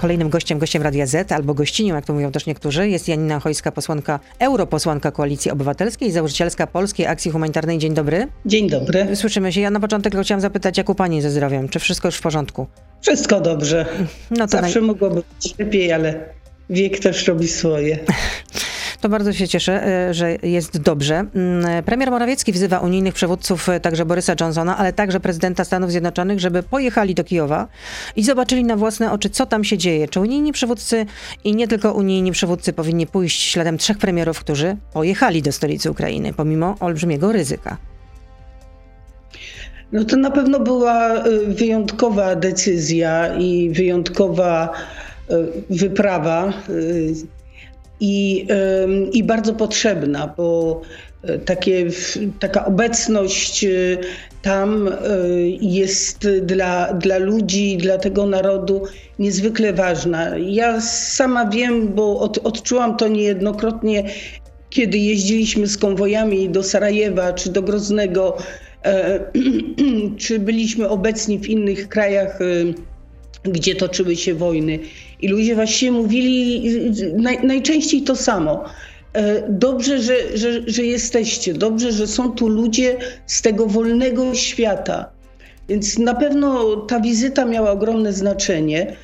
Kolejnym gościem, gościem Radia Z albo gościnią, jak to mówią też niektórzy, jest Janina Chojska, posłanka, europosłanka Koalicji Obywatelskiej, założycielska Polskiej Akcji Humanitarnej. Dzień dobry. Dzień dobry. Słyszymy się. Ja na początek tylko chciałam zapytać, jak u pani ze zdrowiem? Czy wszystko już w porządku? Wszystko dobrze. No to Zawsze naj... mogłoby być lepiej, ale wiek też robi swoje. To bardzo się cieszę, e, że jest dobrze. Mm, Premier Morawiecki wzywa unijnych przywódców, e, także Borysa Johnsona, ale także prezydenta Stanów Zjednoczonych, żeby pojechali do Kijowa i zobaczyli na własne oczy, co tam się dzieje. Czy unijni przywódcy i nie tylko unijni przywódcy powinni pójść śladem trzech premierów, którzy pojechali do stolicy Ukrainy, pomimo olbrzymiego ryzyka. No to na pewno była y, wyjątkowa decyzja i wyjątkowa wyprawa i, i bardzo potrzebna, bo y, takie, taka obecność y, tam y, jest dla, dla ludzi, dla tego narodu niezwykle ważna. Ja sama wiem, bo od, odczułam to niejednokrotnie, kiedy jeździliśmy z konwojami do Sarajewa czy do Groznego, e, czy byliśmy obecni w innych krajach, e, gdzie toczyły się wojny. I ludzie właściwie mówili naj, najczęściej to samo. E, Dobrze, że, że, że jesteście, dobrze, że są tu ludzie z tego wolnego świata. Więc na pewno ta wizyta miała ogromne znaczenie,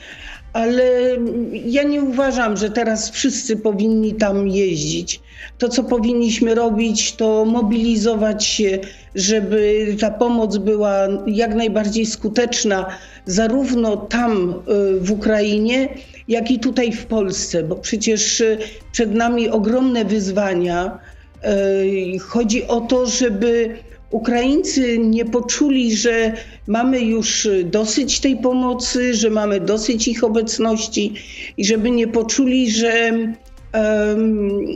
ale ja nie uważam, że teraz wszyscy powinni tam jeździć. To, co powinniśmy robić, to mobilizować się, żeby ta pomoc była jak najbardziej skuteczna, zarówno tam y, w Ukrainie, jak i tutaj w Polsce, bo przecież y, przed nami ogromne wyzwania. Y, Chodzi o to, żeby Ukraińcy nie poczuli, że mamy już dosyć tej pomocy, że mamy dosyć ich obecności i żeby nie poczuli, że, em,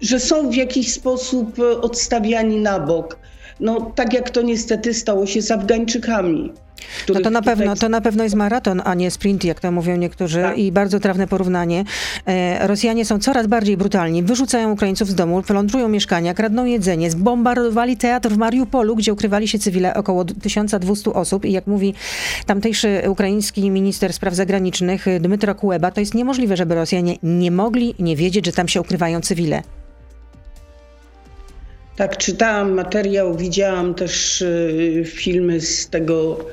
że są w jakiś sposób odstawiani na bok. No, tak jak to niestety stało się z Afgańczykami. No to na tutaj- pewno, to na pewno jest maraton, a nie sprint, jak to mówią niektórzy Tak. i bardzo trafne porównanie. E, Rosjanie są coraz bardziej brutalni, wyrzucają Ukraińców z domu, plądrują mieszkania, kradną jedzenie, zbombardowali teatr w Mariupolu, gdzie ukrywali się cywile około 1200 osób i jak mówi tamtejszy ukraiński minister spraw zagranicznych Dmytro Kuleba, to jest niemożliwe, żeby Rosjanie nie mogli nie wiedzieć, że tam się ukrywają cywile. Tak, czytałam materiał, widziałam też y, filmy z tego,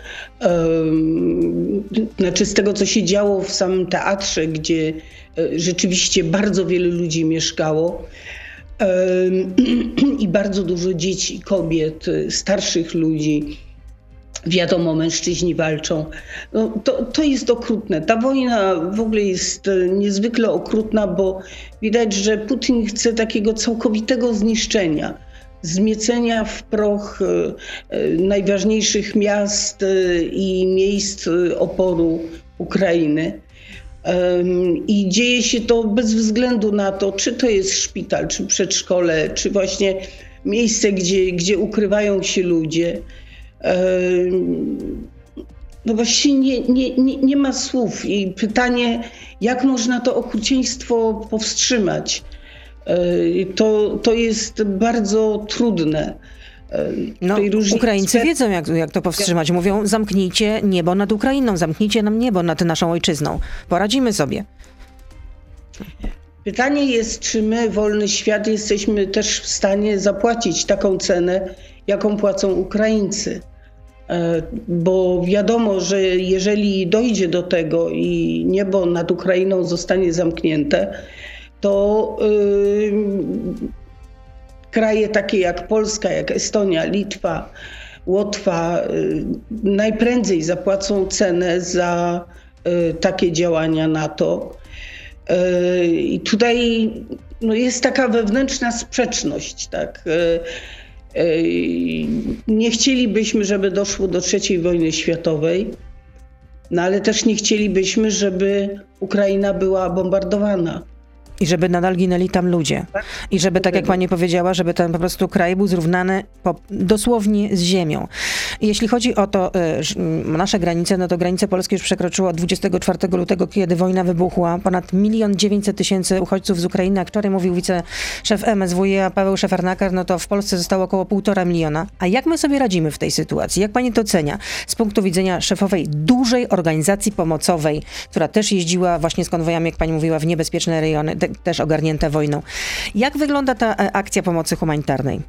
znaczy z tego, co się działo w samym teatrze, gdzie y, rzeczywiście bardzo wiele ludzi mieszkało i bardzo dużo dzieci, kobiet, y, starszych ludzi. Wiadomo, mężczyźni walczą. No, to, to jest okrutne. Ta wojna w ogóle jest e, niezwykle okrutna, bo widać, że Putin chce takiego całkowitego zniszczenia, zmiecenia w proch e, e, najważniejszych miast e, i miejsc oporu Ukrainy. I dzieje się to bez względu na to, czy to jest szpital, czy przedszkole, czy właśnie miejsce, gdzie, gdzie ukrywają się ludzie. No właściwie nie, nie, nie, nie ma słów i pytanie, jak można to okrucieństwo powstrzymać. To, to jest bardzo trudne. No, Ukraińcy wiedzą, jak, jak to powstrzymać. Mówią, zamknijcie niebo nad Ukrainą, zamknijcie nam niebo nad naszą ojczyzną. Poradzimy sobie. Pytanie jest, czy my, wolny świat, jesteśmy też w stanie zapłacić taką cenę, jaką płacą Ukraińcy. E, Bo wiadomo, że jeżeli dojdzie do tego i niebo nad Ukrainą zostanie zamknięte, to y, kraje takie jak Polska, jak Estonia, Litwa, Łotwa y, najprędzej zapłacą cenę za y, takie działania NATO. Y, I tutaj no, jest taka wewnętrzna sprzeczność, tak. Y, y, Nie chcielibyśmy, żeby doszło do III wojny światowej, no ale też nie chcielibyśmy, żeby Ukraina była bombardowana. I żeby nadal ginęli tam ludzie. I żeby, tak jak pani powiedziała, żeby ten po prostu kraj był zrównany po, dosłownie z ziemią. I jeśli chodzi o to, y, nasze granice, no to granice polskie już przekroczyło od 24 lutego, kiedy wojna wybuchła, ponad milion dziewięćset tysięcy uchodźców z Ukrainy. Jak wczoraj mówił wiceszef MSWiA Paweł Szefernaker, no to w Polsce zostało około półtora miliona. A jak my sobie radzimy w tej sytuacji? Jak pani to ocenia z punktu widzenia szefowej dużej organizacji pomocowej, która też jeździła właśnie z konwojami, jak pani mówiła, w niebezpieczne rejony, te, też ogarnięte wojną. Jak wygląda ta e, akcja pomocy humanitarnej?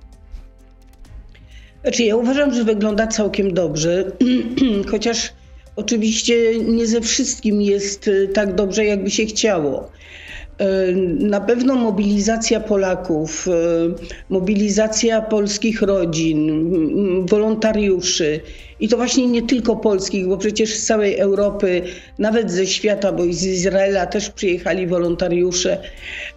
Znaczy, ja uważam, że wygląda całkiem dobrze, chociaż oczywiście nie ze wszystkim jest y, tak dobrze, jakby się chciało. Y, Na pewno mobilizacja Polaków, y, mobilizacja polskich rodzin, wolontariuszy i to właśnie nie tylko polskich, bo przecież z całej Europy, nawet ze świata, bo i z Izraela też przyjechali wolontariusze,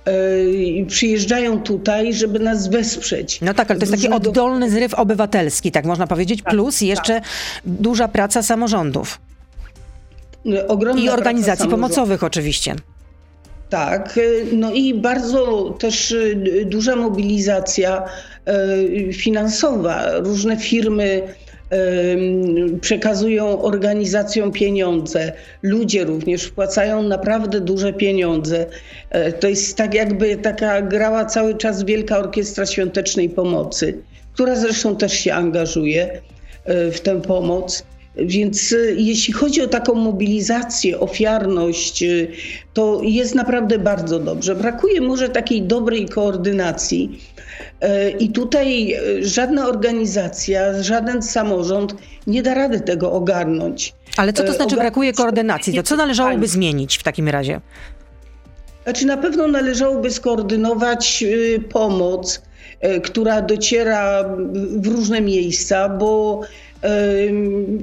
y, przyjeżdżają tutaj, żeby nas wesprzeć. No tak, ale to jest taki oddolny zryw obywatelski, tak można powiedzieć, plus jeszcze duża praca samorządów Ogromna i organizacji pomocowych oczywiście. Tak, y, no i bardzo też y, duża mobilizacja y, finansowa. Różne firmy przekazują organizacjom pieniądze. Ludzie również wpłacają naprawdę duże pieniądze. Y, To jest tak jakby taka grała cały czas Wielka Orkiestra Świątecznej Pomocy, która zresztą też się angażuje w tę pomoc. Więc y, jeśli chodzi o taką mobilizację, ofiarność, y, to jest naprawdę bardzo dobrze. Brakuje może takiej dobrej koordynacji. Y, I tutaj żadna organizacja, żaden samorząd nie da rady tego ogarnąć. Ale co to znaczy brakuje koordynacji? To co należałoby zmienić w takim razie? Znaczy na pewno należałoby skoordynować pomoc, która dociera w różne miejsca, bo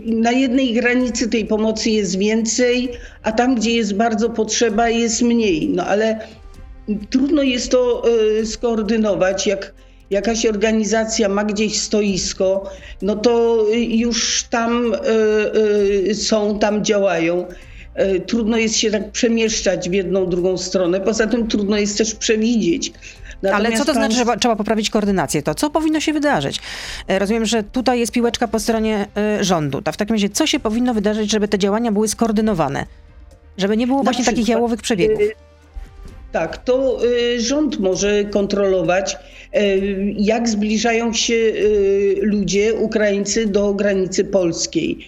na jednej granicy tej pomocy jest więcej, a tam, gdzie jest bardzo potrzeba, jest mniej. No ale trudno jest to y, skoordynować, jak jakaś organizacja ma gdzieś stoisko, no to y, już tam y, są, tam działają. Trudno jest się tak przemieszczać w jedną, drugą stronę. Poza tym trudno jest też przewidzieć. Ale co Natomiast to znaczy, państwo- że trzeba poprawić koordynację? To co powinno się wydarzyć? E, Rozumiem, że tutaj jest piłeczka po stronie e, rządu. To w takim razie co się powinno wydarzyć, żeby te działania były skoordynowane? Żeby nie było właśnie takich przykład, jałowych przebiegów. y, Tak, to rząd może kontrolować, jak zbliżają się ludzie, Ukraińcy do granicy polskiej.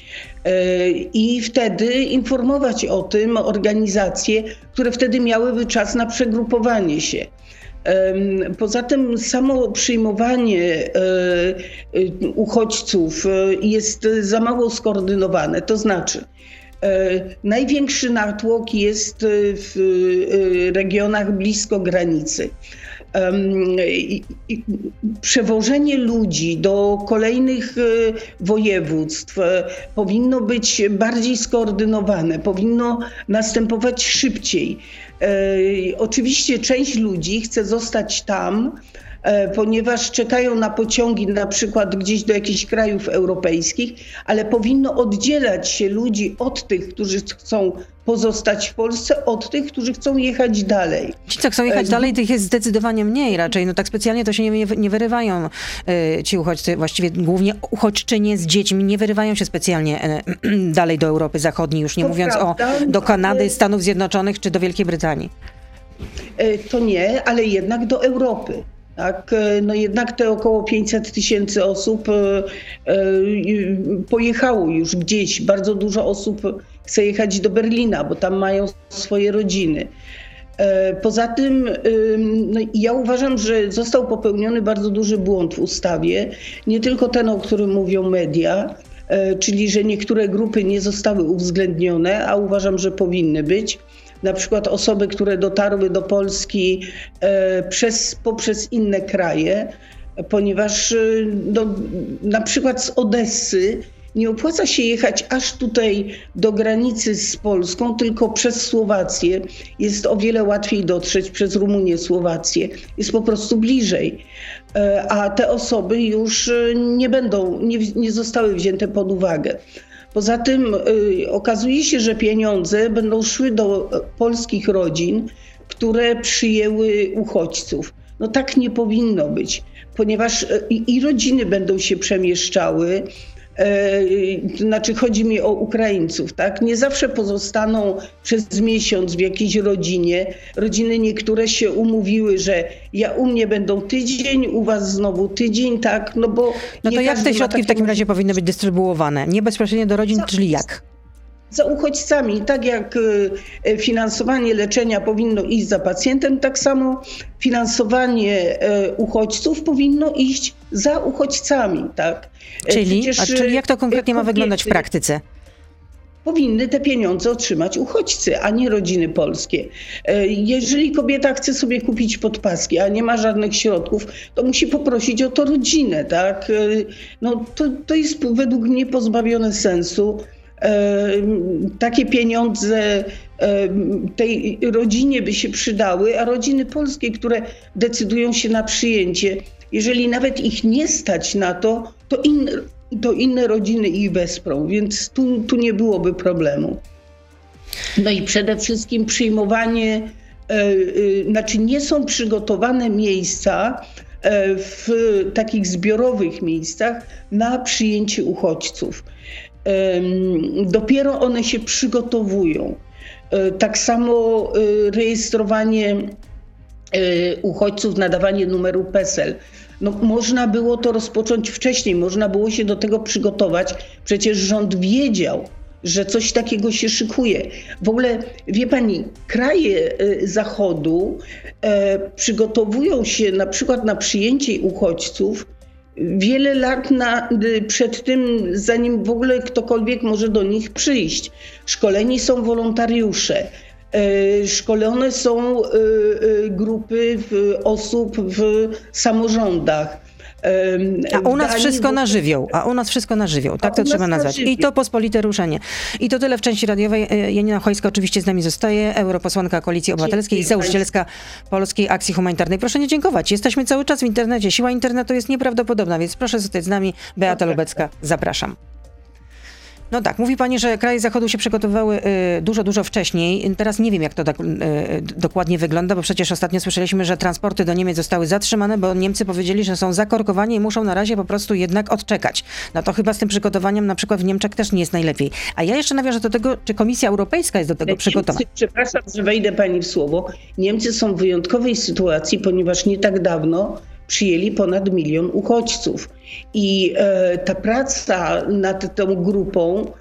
I wtedy informować o tym organizacje, które wtedy miałyby czas na przegrupowanie się. Poza tym samo przyjmowanie e, e, uchodźców e, jest za mało skoordynowane. To znaczy, największy natłok jest w regionach blisko granicy. Przewożenie ludzi do kolejnych województw powinno być bardziej skoordynowane, powinno następować szybciej. E, Oczywiście część ludzi chce zostać tam, ponieważ czekają na pociągi na przykład gdzieś do jakichś krajów europejskich, ale powinno oddzielać się ludzi od tych, którzy chcą pozostać w Polsce, od tych, którzy chcą jechać dalej. Ci, co chcą jechać e, dalej, tych jest zdecydowanie mniej raczej. No tak specjalnie to się nie, nie, wyrywają e, ci uchodźcy, właściwie głównie uchodźczynie z dziećmi, nie wyrywają się specjalnie e, dalej do Europy Zachodniej, już nie To mówiąc prawda, o do Kanady, Stanów Zjednoczonych czy do Wielkiej Brytanii. E, To nie, ale jednak do Europy. Tak, e, no jednak te około 500 tysięcy osób e, e, pojechało już gdzieś. Bardzo dużo osób chce jechać do Berlina, bo tam mają swoje rodziny. Poza tym ym, no, ja uważam, że został popełniony bardzo duży błąd w ustawie. Nie tylko ten, o którym mówią media, czyli że niektóre grupy nie zostały uwzględnione, a uważam, że powinny być. Na przykład osoby, które dotarły do Polski e, przez, poprzez inne kraje, ponieważ e, no, na przykład z Odessy nie opłaca się jechać aż tutaj do granicy z Polską, tylko przez Słowację. Jest o wiele łatwiej dotrzeć przez Rumunię, Słowację. Jest po prostu bliżej. E, A te osoby już nie będą, nie, nie zostały wzięte pod uwagę. Poza tym y, okazuje się, że pieniądze będą szły do polskich rodzin, które przyjęły uchodźców. No tak nie powinno być, ponieważ i, i rodziny będą się przemieszczały, znaczy chodzi mi o Ukraińców, tak? Nie zawsze pozostaną przez miesiąc w jakiejś rodzinie. Rodziny niektóre się umówiły, że ja u mnie będą tydzień, u was znowu tydzień, tak? No bo. No to jak te środki w takim razie powinny być dystrybuowane? Nie bezpośrednio do rodzin, czyli jak? za uchodźcami. Tak jak e, finansowanie leczenia powinno iść za pacjentem, tak samo finansowanie e, uchodźców powinno iść za uchodźcami. Tak? E, czyli, a, czyli jak to konkretnie ma wyglądać w praktyce? powinny te pieniądze otrzymać uchodźcy, a nie rodziny polskie. Jeżeli kobieta chce sobie kupić podpaski, a nie ma żadnych środków, to musi poprosić o to rodzinę. Tak? No, to, to jest według mnie pozbawione sensu takie pieniądze tej rodzinie by się przydały, a rodziny polskie, które decydują się na przyjęcie, jeżeli nawet ich nie stać na to, to inne, to inne rodziny ich wesprą, więc tu, tu nie byłoby problemu. No i przede wszystkim przyjmowanie, e, e, znaczy nie są przygotowane miejsca e, w takich zbiorowych miejscach na przyjęcie uchodźców dopiero one się przygotowują. Tak samo rejestrowanie uchodźców, nadawanie numeru PESEL. No, można było to rozpocząć wcześniej, można było się do tego przygotować. Przecież rząd wiedział, że coś takiego się szykuje. W ogóle, wie pani, kraje Zachodu e, przygotowują się na przykład na przyjęcie uchodźców wiele lat na, przed tym, zanim w ogóle ktokolwiek może do nich przyjść. Szkoleni są wolontariusze. E, szkolone są e, e, grupy osób w samorządach. A u nas wszystko na żywioł, a u nas wszystko na żywioł, tak to trzeba nazwać. I to pospolite ruszenie. I to tyle w części radiowej. Janina Chojska oczywiście z nami zostaje, europosłanka Koalicji Obywatelskiej i założycielska Polskiej Akcji Humanitarnej. Proszę nie dziękować. Jesteśmy cały czas w internecie. Siła internetu jest nieprawdopodobna, więc proszę zostać z nami. Beata Lubecka, zapraszam. No tak, mówi pani, że kraje Zachodu się przygotowywały y, dużo, dużo wcześniej. Teraz nie wiem, jak to tak, y, dokładnie wygląda, bo przecież ostatnio słyszeliśmy, że transporty do Niemiec zostały zatrzymane, bo Niemcy powiedzieli, że są zakorkowani i muszą na razie po prostu jednak odczekać. No to chyba z tym przygotowaniem na przykład w Niemczech też nie jest najlepiej. A ja jeszcze nawiążę do tego, czy Komisja Europejska jest do tego przygotowana. Przepraszam, że wejdę pani w słowo. Niemcy są w wyjątkowej sytuacji, ponieważ nie tak dawno przyjęli ponad milion uchodźców. I e, ta praca nad tą grupą,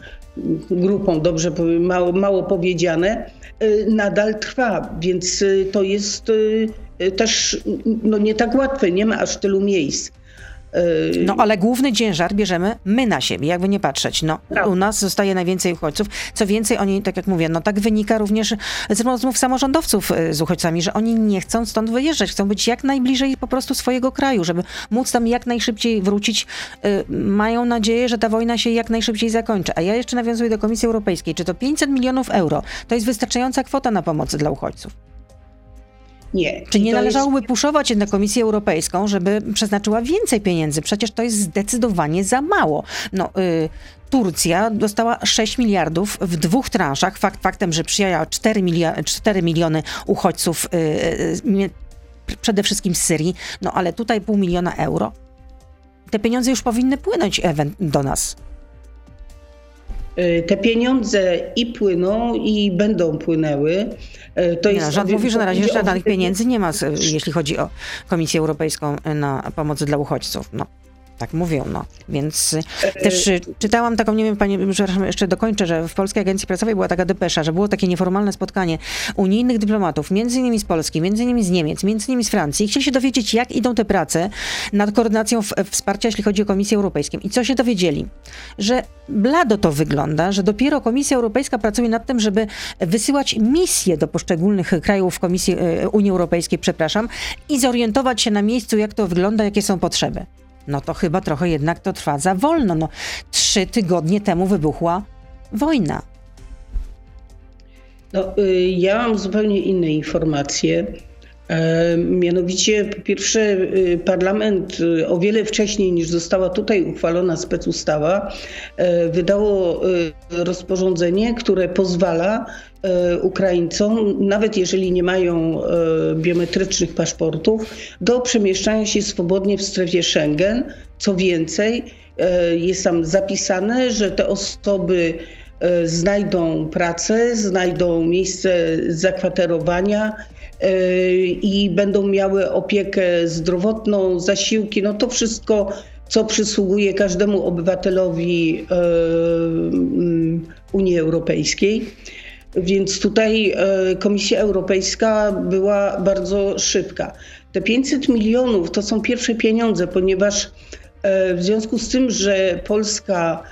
grupą dobrze mało, mało powiedziane, e, nadal trwa, więc e, to jest też no, nie tak łatwe, nie ma aż tylu miejsc. Yy, no ale główny ciężar bierzemy my na siebie, jakby nie patrzeć. No, U nas zostaje najwięcej uchodźców. Co więcej, oni, tak jak mówię, no tak wynika również z rozmów samorządowców yy, z uchodźcami, że oni nie chcą stąd wyjeżdżać, chcą być jak najbliżej po prostu swojego kraju, żeby móc tam jak najszybciej wrócić. Yy, mają nadzieję, że ta wojna się jak najszybciej zakończy. A ja jeszcze nawiązuję do Komisji Europejskiej. Czy to 500 milionów euro to jest wystarczająca kwota na pomoc dla uchodźców? Nie. Czy nie należałoby jest... puszować jednak Komisję Europejską, żeby przeznaczyła więcej pieniędzy? Przecież to jest zdecydowanie za mało. No, y, Turcja dostała 6 miliardów w dwóch transzach. Fakt faktem, że przyjęła 4, milia 4 miliony uchodźców, y, y, przede wszystkim z Syrii, no ale tutaj pół miliona euro. Te pieniądze już powinny płynąć do nas. Y, te pieniądze i płyną, i będą płynęły. Y, to jest, rząd mówi, że na razie jeszcze danych pieniędzy nie ma, jeśli chodzi o Komisję Europejską na pomoc dla uchodźców. No. Tak mówią, no. Więc y, też y, czytałam taką, nie wiem, pani, przepraszam, jeszcze dokończę, że w Polskiej Agencji Prasowej była taka depesza, że było takie nieformalne spotkanie unijnych dyplomatów, między innymi z Polski, między innymi z Niemiec, między innymi z Francji. Chcieli się dowiedzieć, jak idą te prace nad koordynacją wsparcia, jeśli chodzi o Komisję Europejską. I co się dowiedzieli? Że blado to wygląda, że dopiero Komisja Europejska pracuje nad tym, żeby wysyłać misje do poszczególnych krajów Komisji y, Unii Europejskiej, przepraszam, i zorientować się na miejscu, jak to wygląda, jakie są potrzeby no to chyba trochę jednak to trwa za wolno. No, trzy tygodnie temu wybuchła wojna. No, y, ja mam zupełnie inne informacje. Mianowicie, po pierwsze, parlament o wiele wcześniej niż została tutaj uchwalona specustawa, wydało rozporządzenie, które pozwala Ukraińcom, nawet jeżeli nie mają biometrycznych paszportów, do przemieszczania się swobodnie w strefie Schengen. Co więcej, jest tam zapisane, że te osoby E, znajdą pracę, znajdą miejsce zakwaterowania e, i będą miały opiekę zdrowotną, zasiłki, no to wszystko, co przysługuje każdemu obywatelowi e, mm, Unii Europejskiej. Więc tutaj Komisja Europejska była bardzo szybka. Te 500 milionów to są pierwsze pieniądze, ponieważ w związku z tym, że Polska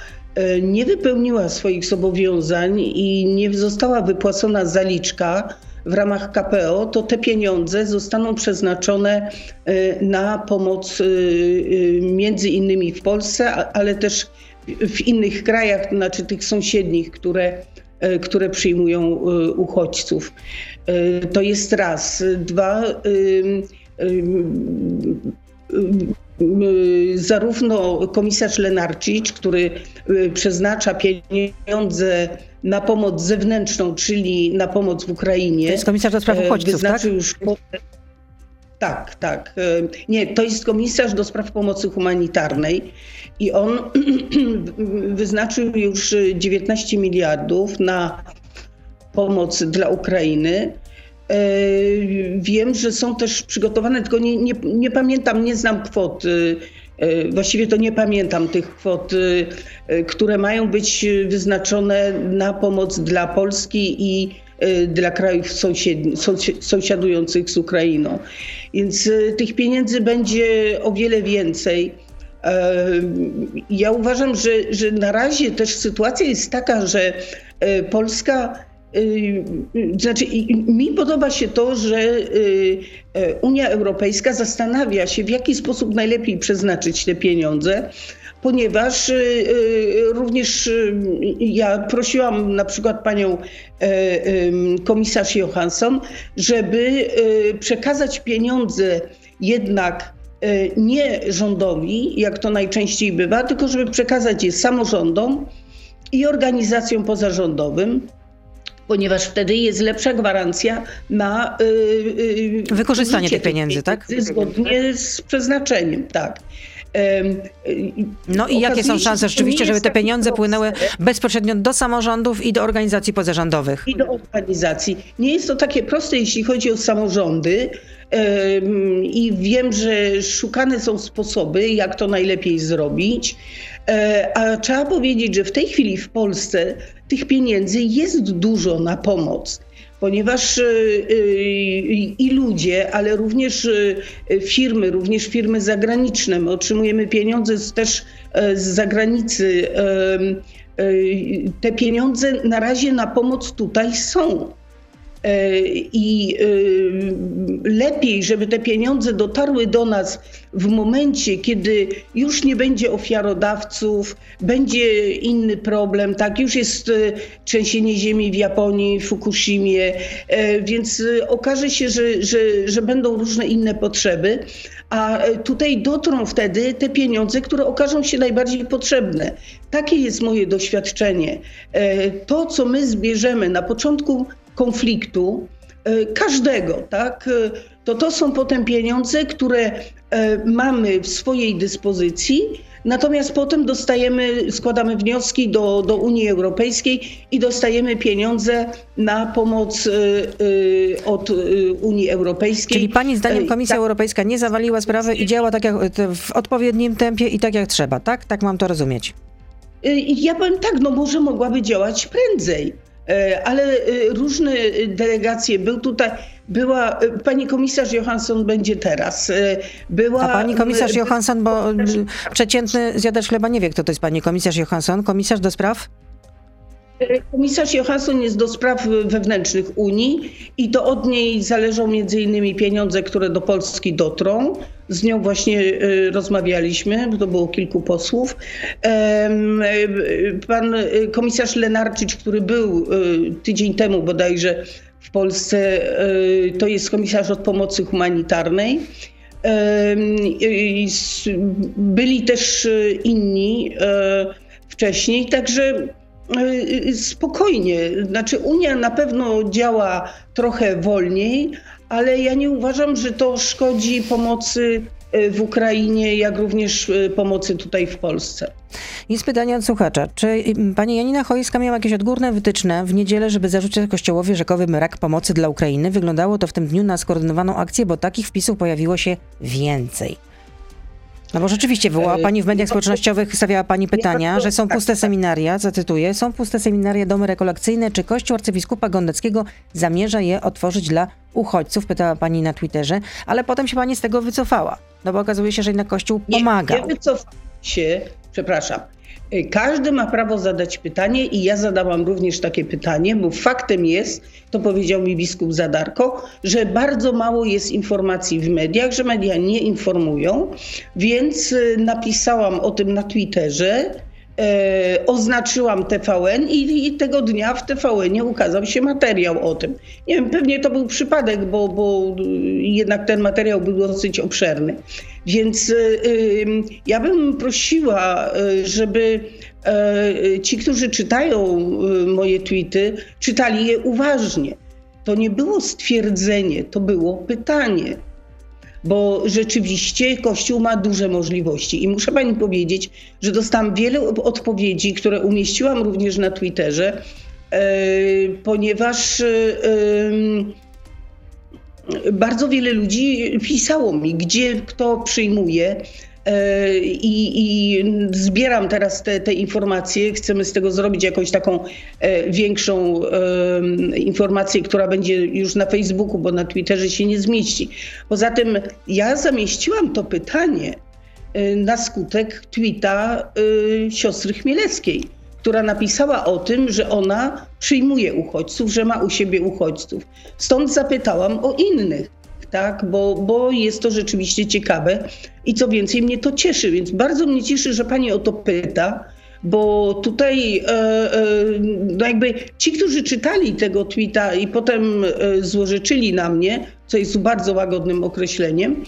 nie wypełniła swoich zobowiązań i nie została wypłacona zaliczka w ramach KPO, to te pieniądze zostaną przeznaczone e, na pomoc e, między innymi w Polsce, ale też w innych krajach, znaczy tych sąsiednich, które, które przyjmują uchodźców. To jest raz. Dwa, zarówno komisarz Lenarczyk, który y, przeznacza pieniądze na pomoc zewnętrzną, czyli na pomoc w Ukrainie. To jest komisarz do spraw uchodźców, tak? Już... Tak, tak. Y, nie, to jest komisarz do spraw pomocy humanitarnej i on wyznaczył już 19 miliardów na pomoc dla Ukrainy. E, wiem, że są też przygotowane, tylko nie, nie, nie pamiętam, nie znam kwot. E, właściwie to nie pamiętam tych kwot, e, które mają być wyznaczone na pomoc dla Polski i dla krajów sąsiadujących z Ukrainą. Więc tych pieniędzy będzie o wiele więcej. Ja uważam, że, że na razie też sytuacja jest taka, że Polska Y, znaczy, mi podoba się to, że y, e, Unia Europejska zastanawia się, w jaki sposób najlepiej przeznaczyć te pieniądze, ponieważ y, również ja prosiłam na przykład panią e, komisarz Johansson, żeby przekazać pieniądze jednak e, nie rządowi, jak to najczęściej bywa, tylko żeby przekazać je samorządom i organizacjom pozarządowym ponieważ wtedy jest lepsza gwarancja na yy, wykorzystanie tych pieniędzy, tak? Zgodnie z przeznaczeniem, tak. No i jakie są szanse rzeczywiście, żeby te pieniądze płynęły bezpośrednio do samorządów i do organizacji pozarządowych? I do organizacji. Nie jest to takie proste, jeśli chodzi o samorządy. I wiem, że szukane są sposoby, jak to najlepiej zrobić. E, a trzeba powiedzieć, że w tej chwili w Polsce tych pieniędzy jest dużo na pomoc ponieważ e, e, i ludzie, ale również firmy, również firmy zagraniczne, my otrzymujemy pieniądze też z zagranicy. Te pieniądze na razie na pomoc tutaj są. E, I e, lepiej, żeby te pieniądze dotarły do nas w momencie, kiedy już nie będzie ofiarodawców, będzie inny problem, tak, już jest e, trzęsienie ziemi w Japonii, w Fukushimie, więc okaże się, że, że, że będą różne inne potrzeby, a tutaj dotrą wtedy te pieniądze, które okażą się najbardziej potrzebne. Takie jest moje doświadczenie. To, co my zbierzemy na początku konfliktu, e, każdego, tak, e, to to są potem pieniądze, które e, mamy w swojej dyspozycji, natomiast potem dostajemy, składamy wnioski do, do Unii Europejskiej i dostajemy pieniądze na pomoc od Unii Europejskiej. Czyli Pani zdaniem Komisja tak. Europejska nie zawaliła sprawy i działa tak jak w odpowiednim tempie i tak jak trzeba, tak? Tak mam to rozumieć. Ja powiem tak, no może mogłaby działać prędzej. E, ale e, różne delegacje. Był tutaj, była, e, pani komisarz Johansson będzie teraz. Była, A pani komisarz Johansson, bo przeciętny zjadacz chleba nie wie, kto to jest pani komisarz Johansson. Komisarz do spraw? Komisarz Johansson jest do spraw wewnętrznych Unii i to od niej zależą między innymi pieniądze, które do Polski dotrą. Z nią właśnie y, rozmawialiśmy, to było kilku posłów. Pan komisarz Lenarczyk, który był y, tydzień temu bodajże w Polsce to jest komisarz od pomocy humanitarnej. Byli też inni wcześniej, także spokojnie. Znaczy, Unia na pewno działa trochę wolniej, ale ja nie uważam, że to szkodzi pomocy e, w Ukrainie, jak również pomocy tutaj w Polsce. Jest pytanie od słuchacza. Czy pani Janina Chojska miała jakieś odgórne wytyczne w niedzielę, żeby zarzucić Kościołowi rzekowy brak pomocy dla Ukrainy? Wyglądało to w tym dniu na skoordynowaną akcję, bo takich wpisów pojawiło się więcej. No bo rzeczywiście wywołała Pani w mediach społecznościowych, stawiała Pani pytania, że są puste seminaria, zacytuję, są puste seminaria, domy rekolekcyjne, czy Kościół arcybiskupa Gondeckiego zamierza je otworzyć dla uchodźców, pytała Pani na Twitterze, ale potem się Pani z tego wycofała, no bo okazuje się, że jednak Kościół pomaga. Nie, nie wycofałam się, przepraszam, każdy ma prawo zadać pytanie i ja zadałam również takie pytanie, bo faktem jest, to powiedział mi biskup Zadarko, że bardzo mało jest informacji w mediach, że media nie informują, więc y, napisałam o tym na Twitterze. E, oznaczyłam TVN i, i, tego dnia w TVN ukazał się materiał o tym. Nie wiem, pewnie to był przypadek, bo, bo jednak ten materiał był dosyć obszerny. Więc y, ja bym prosiła, y, żeby y, ci, którzy czytają moje tweety, czytali je uważnie. To nie było stwierdzenie, to było pytanie bo rzeczywiście Kościół ma duże możliwości. I muszę Pani powiedzieć, że dostałam wiele odpowiedzi, które umieściłam również na Twitterze, ponieważ bardzo wiele ludzi pisało mi, gdzie kto przyjmuje. E, I, I, zbieram teraz te, te, informacje. Chcemy z tego zrobić jakąś taką e, większą e, informację, która będzie już na Facebooku, bo na Twitterze się nie zmieści. Poza tym ja zamieściłam to pytanie na skutek tweeta siostry Chmielewskiej która napisała o tym, że ona przyjmuje uchodźców, że ma u siebie uchodźców. Stąd zapytałam o innych, tak, bo, bo jest to rzeczywiście ciekawe i co więcej, mnie to cieszy, więc bardzo mnie cieszy, że pani o to pyta. Bo tutaj e, e, no jakby ci, którzy czytali tego tweeta i potem e, złożyczyli na mnie, co jest bardzo łagodnym określeniem,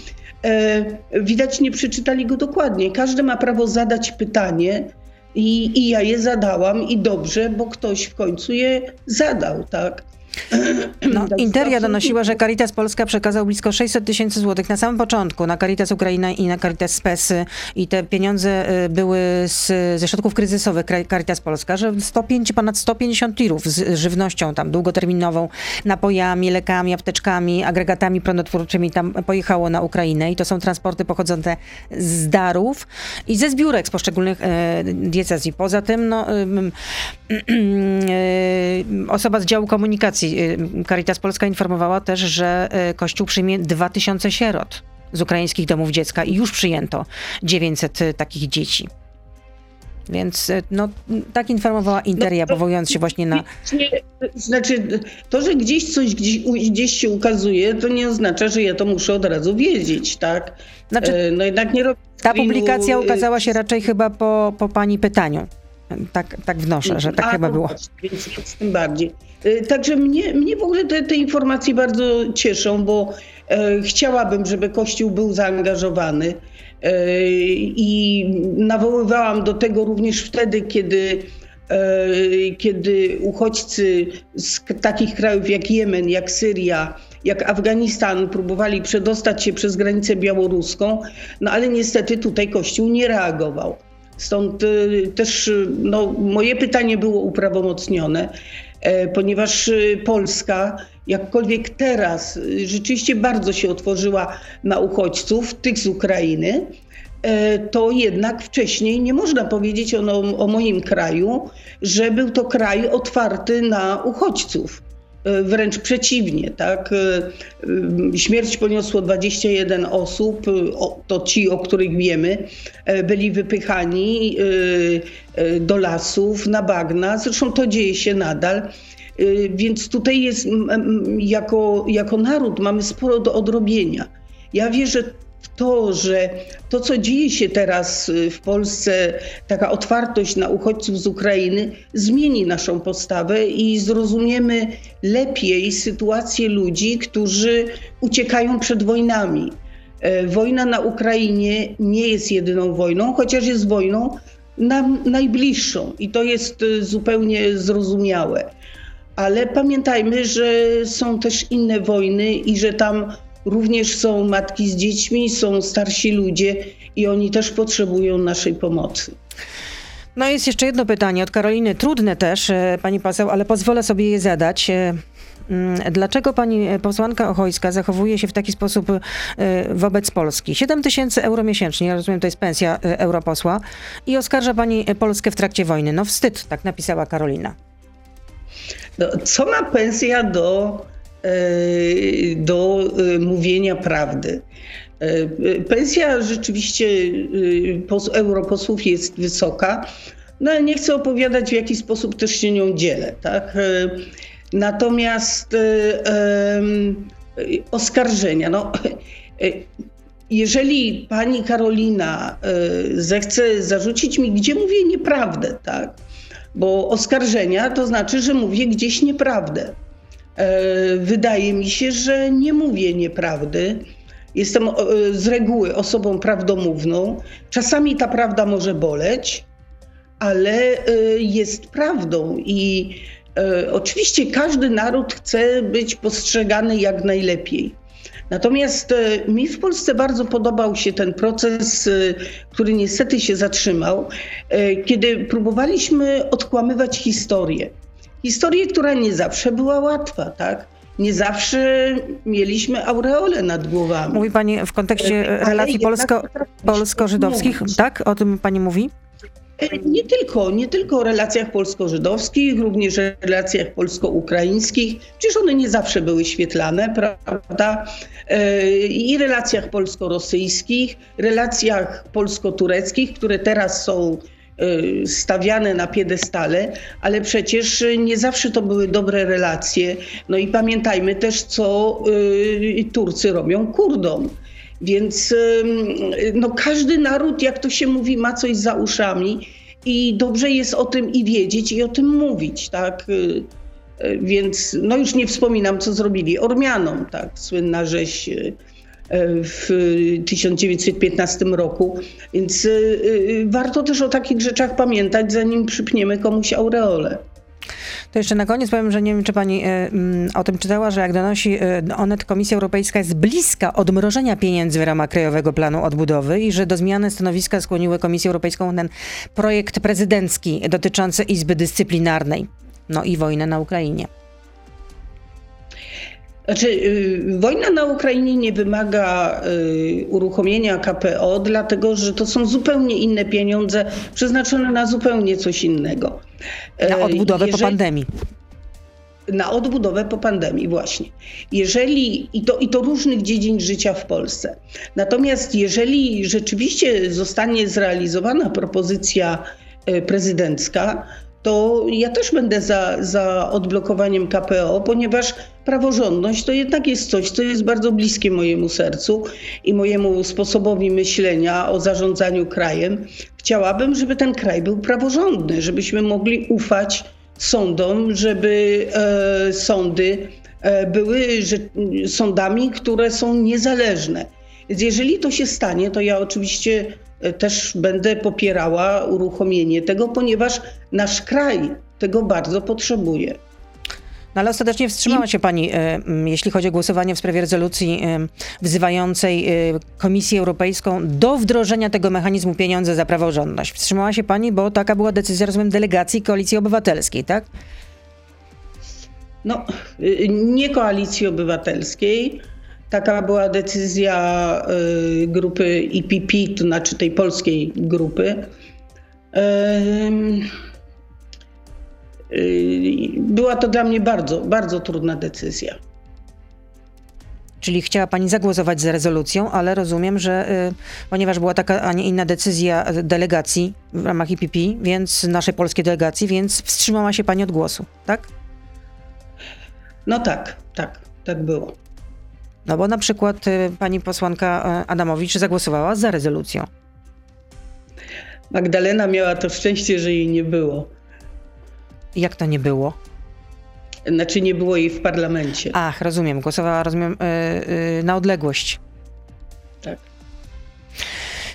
widać nie przeczytali go dokładnie. Każdy ma prawo zadać pytanie, i, I ja je zadałam i dobrze, bo ktoś w końcu je zadał, tak? No, Interia donosiła, że Caritas Polska przekazał blisko 600 tysięcy złotych na samym początku na Caritas Ukraina i na Caritas Spesy. I te pieniądze y, były z, ze środków kryzysowych Caritas Polska, że 105, ponad 150 tirów z żywnością tam długoterminową, napojami, lekami, apteczkami, agregatami prądotwórczymi tam pojechało na Ukrainę. I to są transporty pochodzące z darów i ze zbiórek z poszczególnych e, diecezji. Poza tym no, e, e, osoba z działu komunikacji Y, Caritas Polska informowała też, że y, Kościół przyjmie 2000 sierot z ukraińskich domów dziecka i już przyjęto 900 y, takich dzieci. Więc no, tak informowała Interia, no, powołując się właśnie na. Znaczy, to, że gdzieś coś gdzieś, gdzieś się ukazuje, to nie oznacza, że ja to muszę od razu wiedzieć, tak? Znaczy, no jednak nie robię. Ta publikacja ukazała się raczej chyba po, po pani pytaniu. Tak, tak wnoszę, że tak A, chyba było. Więc, więc tym bardziej. Y, także mnie, mnie w ogóle te, te informacje bardzo cieszą, bo e, chciałabym, żeby Kościół był zaangażowany. E, I nawoływałam do tego również wtedy, kiedy, e, kiedy uchodźcy z takich krajów jak Jemen, jak Syria, jak Afganistan próbowali przedostać się przez granicę białoruską, no ale niestety tutaj Kościół nie reagował. Stąd y, też no, moje pytanie było uprawomocnione, e, ponieważ y, Polska, jakkolwiek teraz, y, rzeczywiście bardzo się otworzyła na uchodźców, tych z Ukrainy, e, to jednak wcześniej nie można powiedzieć o, o moim kraju, że był to kraj otwarty na uchodźców. E, wręcz przeciwnie, tak? E, e, śmierć poniosło 21 osób, to ci, o których wiemy, byli wypychani do lasów, na bagna. Zresztą to dzieje się nadal. Więc tutaj jest, jako, jako naród mamy sporo do odrobienia. Ja wierzę w to, że to, co dzieje się teraz w Polsce, taka otwartość na uchodźców z Ukrainy, zmieni naszą postawę i zrozumiemy lepiej sytuację ludzi, którzy uciekają przed wojnami. E, wojna na Ukrainie nie jest jedyną wojną, chociaż jest wojną nam najbliższą i to jest e, zupełnie zrozumiałe. Ale pamiętajmy, że są też inne wojny i że tam również są matki z dziećmi, są starsi ludzie i oni też potrzebują naszej pomocy. No jest jeszcze jedno pytanie od Karoliny, trudne też, e, pani poseł, ale pozwolę sobie je zadać. Mm, dlaczego pani posłanka Ochojska zachowuje się w taki sposób wobec Polski? 7 tysięcy euro miesięcznie, ja rozumiem, to jest pensja europosła i oskarża pani Polskę w trakcie wojny. No wstyd, tak napisała Karolina. No, co ma pensja do, do mówienia prawdy? Pensja rzeczywiście europosłów jest wysoka, no ale nie chcę opowiadać, w jaki sposób też się nią dzielę. Tak? Natomiast oskarżenia, no, jeżeli pani Karolina zechce zarzucić mi, gdzie mówię nieprawdę, tak? Bo oskarżenia to znaczy, że mówię gdzieś nieprawdę. Wydaje mi się, że nie mówię nieprawdy. Jestem z reguły osobą prawdomówną. Czasami ta prawda może boleć, ale jest prawdą i E, oczywiście każdy naród chce być postrzegany jak najlepiej. Natomiast e, mi w Polsce bardzo podobał się ten proces, e, który niestety się zatrzymał, kiedy próbowaliśmy odkłamywać historię. Historię, która nie zawsze była łatwa, tak? Nie zawsze mieliśmy aureole nad głowami. Mówi Pani w kontekście relacji polsko, polsko-żydowskich, tak? O tym Pani mówi? E, nie tylko, nie tylko o relacjach polsko-żydowskich, również o relacjach polsko-ukraińskich. Przecież one nie zawsze były świetlane, prawda? E, I relacjach polsko-rosyjskich, relacjach polsko-tureckich, które teraz są e, stawiane na piedestale, ale przecież nie zawsze to były dobre relacje. No i pamiętajmy też, co Turcy robią Kurdom. Więc no, każdy naród, jak to się mówi, ma coś za uszami i dobrze jest o tym i wiedzieć, i o tym mówić, tak? Y, y, więc no już nie wspominam, co zrobili Ormianom, tak? Słynna rzeź y, w 1915 roku. Więc warto też o takich rzeczach pamiętać, zanim przypniemy komuś aureolę. To jeszcze na koniec powiem, że nie wiem, czy pani e, mm, o tym czytała, że jak donosi Onet, Komisja Europejska jest bliska odmrożenia pieniędzy w ramach Krajowego Planu Odbudowy i że do zmiany stanowiska skłoniły Komisję Europejską ten projekt prezydencki dotyczący Izby Dyscyplinarnej. No i wojnę na Ukrainie. Znaczy, y, wojna na Ukrainie nie wymaga y, uruchomienia KPO, dlatego że to są zupełnie inne pieniądze przeznaczone na zupełnie coś innego. Na e, odbudowę Jeżeli... po pandemii na odbudowę po pandemii właśnie. Jeżeli i to, i to różnych dziedzin życia w Polsce. Natomiast jeżeli rzeczywiście zostanie zrealizowana propozycja prezydencka, to ja też będę za, za odblokowaniem KPO, ponieważ praworządność to jednak jest coś, co jest bardzo bliskie mojemu sercu i mojemu sposobowi myślenia o zarządzaniu krajem. Chciałabym, żeby ten kraj był praworządny, żebyśmy mogli ufać sądom, żeby e, sądy e, były że, sądami, które są niezależne. Więc jeżeli to się stanie, to ja oczywiście też będę popierała uruchomienie tego, ponieważ nasz kraj tego bardzo potrzebuje. No ale ostatecznie wstrzymała się pani, e, jeśli chodzi o głosowanie w sprawie rezolucji e, wzywającej Komisję Europejską do wdrożenia tego mechanizmu pieniądze za praworządność. Wstrzymała się pani, bo taka była decyzja, rozumiem, delegacji Koalicji Obywatelskiej, tak? No, nie Koalicji Obywatelskiej, Taka była decyzja y, grupy IPP, to znaczy tej polskiej grupy. Y, była to dla mnie bardzo, bardzo trudna decyzja. Czyli chciała pani zagłosować za rezolucją, ale rozumiem, że y, ponieważ była taka, a nie inna decyzja delegacji w ramach IPP, więc naszej polskiej delegacji, więc wstrzymała się pani od głosu, tak? No tak, tak, tak było. No bo na przykład y, pani posłanka y, Adamowicz zagłosowała za rezolucją. Magdalena miała to szczęście, że jej nie było. Jak to nie było? Znaczy nie było jej w parlamencie. Ach, rozumiem. Głosowała, rozumiem, y, y, na odległość. Tak.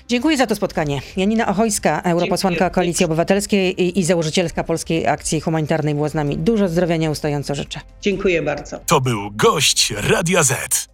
Dziękuję za to spotkanie. Janina Ochojska, europosłanka Dziękuję. Koalicji Obywatelskiej i, i założycielka Polskiej Akcji Humanitarnej była z nami. Dużo zdrowia nieustająco życzę. Dziękuję bardzo. To był gość Radia Z.